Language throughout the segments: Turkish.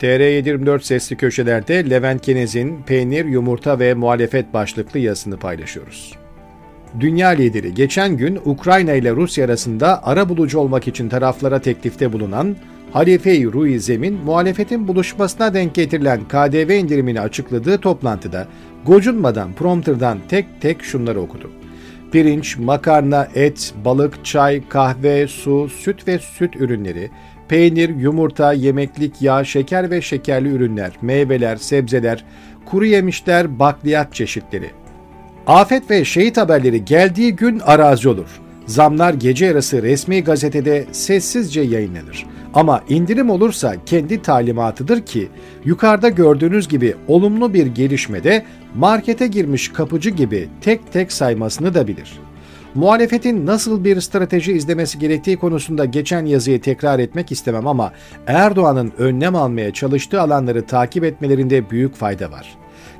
TR724 sesli köşelerde Levent Kenez'in Peynir, Yumurta ve Muhalefet başlıklı yazısını paylaşıyoruz. Dünya lideri geçen gün Ukrayna ile Rusya arasında ara bulucu olmak için taraflara teklifte bulunan Halife-i Ruizem'in muhalefetin buluşmasına denk getirilen KDV indirimini açıkladığı toplantıda gocunmadan prompterdan tek tek şunları okudu. Pirinç, makarna, et, balık, çay, kahve, su, süt ve süt ürünleri, peynir, yumurta, yemeklik yağ, şeker ve şekerli ürünler, meyveler, sebzeler, kuru yemişler, bakliyat çeşitleri. Afet ve şehit haberleri geldiği gün arazi olur. Zamlar gece yarısı resmi gazetede sessizce yayınlanır. Ama indirim olursa kendi talimatıdır ki yukarıda gördüğünüz gibi olumlu bir gelişmede markete girmiş kapıcı gibi tek tek saymasını da bilir. Muhalefetin nasıl bir strateji izlemesi gerektiği konusunda geçen yazıyı tekrar etmek istemem ama Erdoğan'ın önlem almaya çalıştığı alanları takip etmelerinde büyük fayda var.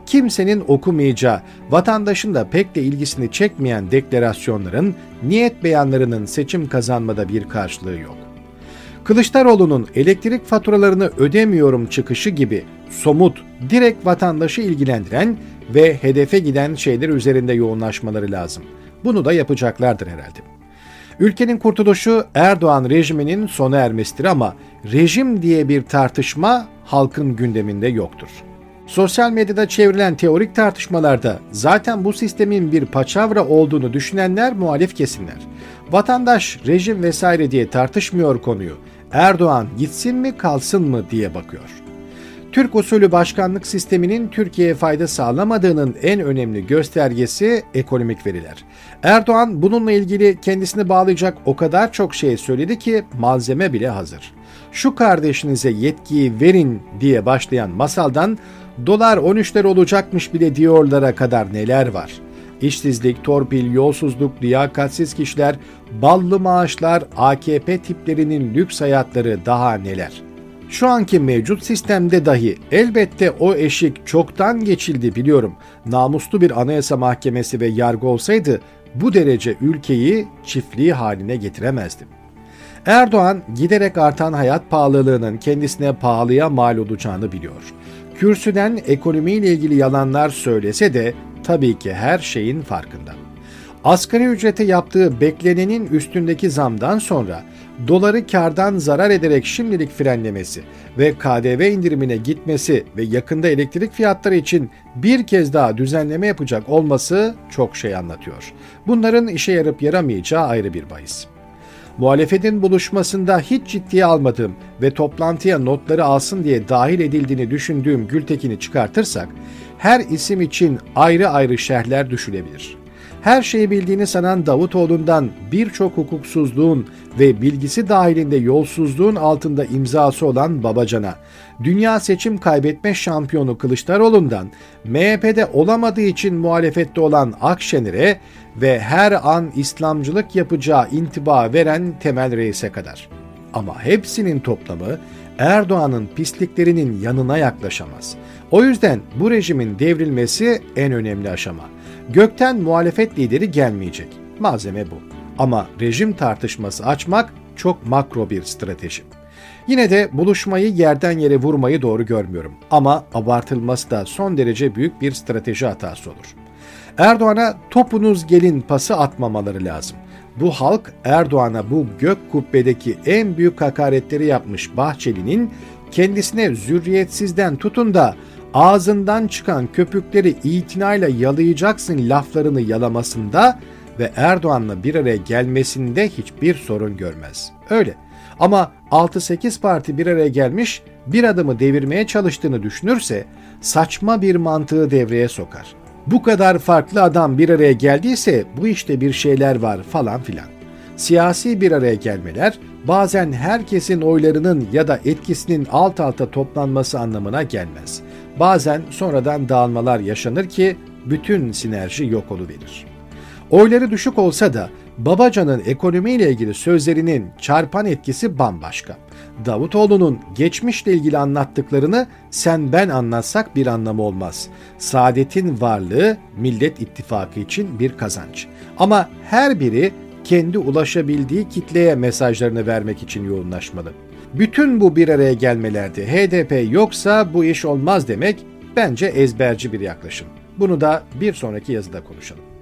Kimsenin okumayacağı, vatandaşın da pek de ilgisini çekmeyen deklarasyonların, niyet beyanlarının seçim kazanmada bir karşılığı yok. Kılıçdaroğlu'nun elektrik faturalarını ödemiyorum çıkışı gibi somut, direkt vatandaşı ilgilendiren ve hedefe giden şeyler üzerinde yoğunlaşmaları lazım. Bunu da yapacaklardır herhalde. Ülkenin kurtuluşu Erdoğan rejiminin sona ermesidir ama rejim diye bir tartışma halkın gündeminde yoktur. Sosyal medyada çevrilen teorik tartışmalarda zaten bu sistemin bir paçavra olduğunu düşünenler muhalif kesimler. Vatandaş rejim vesaire diye tartışmıyor konuyu. Erdoğan gitsin mi kalsın mı diye bakıyor. Türk usulü başkanlık sisteminin Türkiye'ye fayda sağlamadığının en önemli göstergesi ekonomik veriler. Erdoğan bununla ilgili kendisini bağlayacak o kadar çok şey söyledi ki malzeme bile hazır. Şu kardeşinize yetkiyi verin diye başlayan masaldan dolar 13'ler olacakmış bile diyorlara kadar neler var. İşsizlik, torpil, yolsuzluk, liyakatsiz kişiler, ballı maaşlar, AKP tiplerinin lüks hayatları daha neler. Şu anki mevcut sistemde dahi elbette o eşik çoktan geçildi biliyorum. Namuslu bir anayasa mahkemesi ve yargı olsaydı bu derece ülkeyi çiftliği haline getiremezdim. Erdoğan giderek artan hayat pahalılığının kendisine pahalıya mal olacağını biliyor. Kürsüden ekonomiyle ilgili yalanlar söylese de tabii ki her şeyin farkında. Asgari ücrete yaptığı beklenenin üstündeki zamdan sonra doları kardan zarar ederek şimdilik frenlemesi ve KDV indirimine gitmesi ve yakında elektrik fiyatları için bir kez daha düzenleme yapacak olması çok şey anlatıyor. Bunların işe yarıp yaramayacağı ayrı bir bahis. Muhalefetin buluşmasında hiç ciddiye almadığım ve toplantıya notları alsın diye dahil edildiğini düşündüğüm Gültekin'i çıkartırsak, her isim için ayrı ayrı şerhler düşülebilir. Her şeyi bildiğini sanan Davutoğlu'ndan birçok hukuksuzluğun ve bilgisi dahilinde yolsuzluğun altında imzası olan Babacan'a, dünya seçim kaybetme şampiyonu Kılıçdaroğlu'ndan MHP'de olamadığı için muhalefette olan Akşener'e ve her an İslamcılık yapacağı intiba veren Temel Reis'e kadar. Ama hepsinin toplamı Erdoğan'ın pisliklerinin yanına yaklaşamaz. O yüzden bu rejimin devrilmesi en önemli aşama. Gökten muhalefet lideri gelmeyecek. Malzeme bu. Ama rejim tartışması açmak çok makro bir strateji. Yine de buluşmayı yerden yere vurmayı doğru görmüyorum. Ama abartılması da son derece büyük bir strateji hatası olur. Erdoğan'a topunuz gelin pası atmamaları lazım. Bu halk Erdoğan'a bu gök kubbedeki en büyük hakaretleri yapmış Bahçeli'nin kendisine zürriyetsizden tutun da ağzından çıkan köpükleri itinayla yalayacaksın laflarını yalamasında ve Erdoğan'la bir araya gelmesinde hiçbir sorun görmez. Öyle. Ama 6-8 parti bir araya gelmiş bir adımı devirmeye çalıştığını düşünürse saçma bir mantığı devreye sokar. Bu kadar farklı adam bir araya geldiyse bu işte bir şeyler var falan filan. Siyasi bir araya gelmeler bazen herkesin oylarının ya da etkisinin alt alta toplanması anlamına gelmez. Bazen sonradan dağılmalar yaşanır ki bütün sinerji yok oluverir. Oyları düşük olsa da Babacan'ın ekonomiyle ilgili sözlerinin çarpan etkisi bambaşka. Davutoğlu'nun geçmişle ilgili anlattıklarını sen ben anlatsak bir anlamı olmaz. Saadet'in varlığı Millet İttifakı için bir kazanç. Ama her biri kendi ulaşabildiği kitleye mesajlarını vermek için yoğunlaşmalı. Bütün bu bir araya gelmelerde HDP yoksa bu iş olmaz demek bence ezberci bir yaklaşım. Bunu da bir sonraki yazıda konuşalım.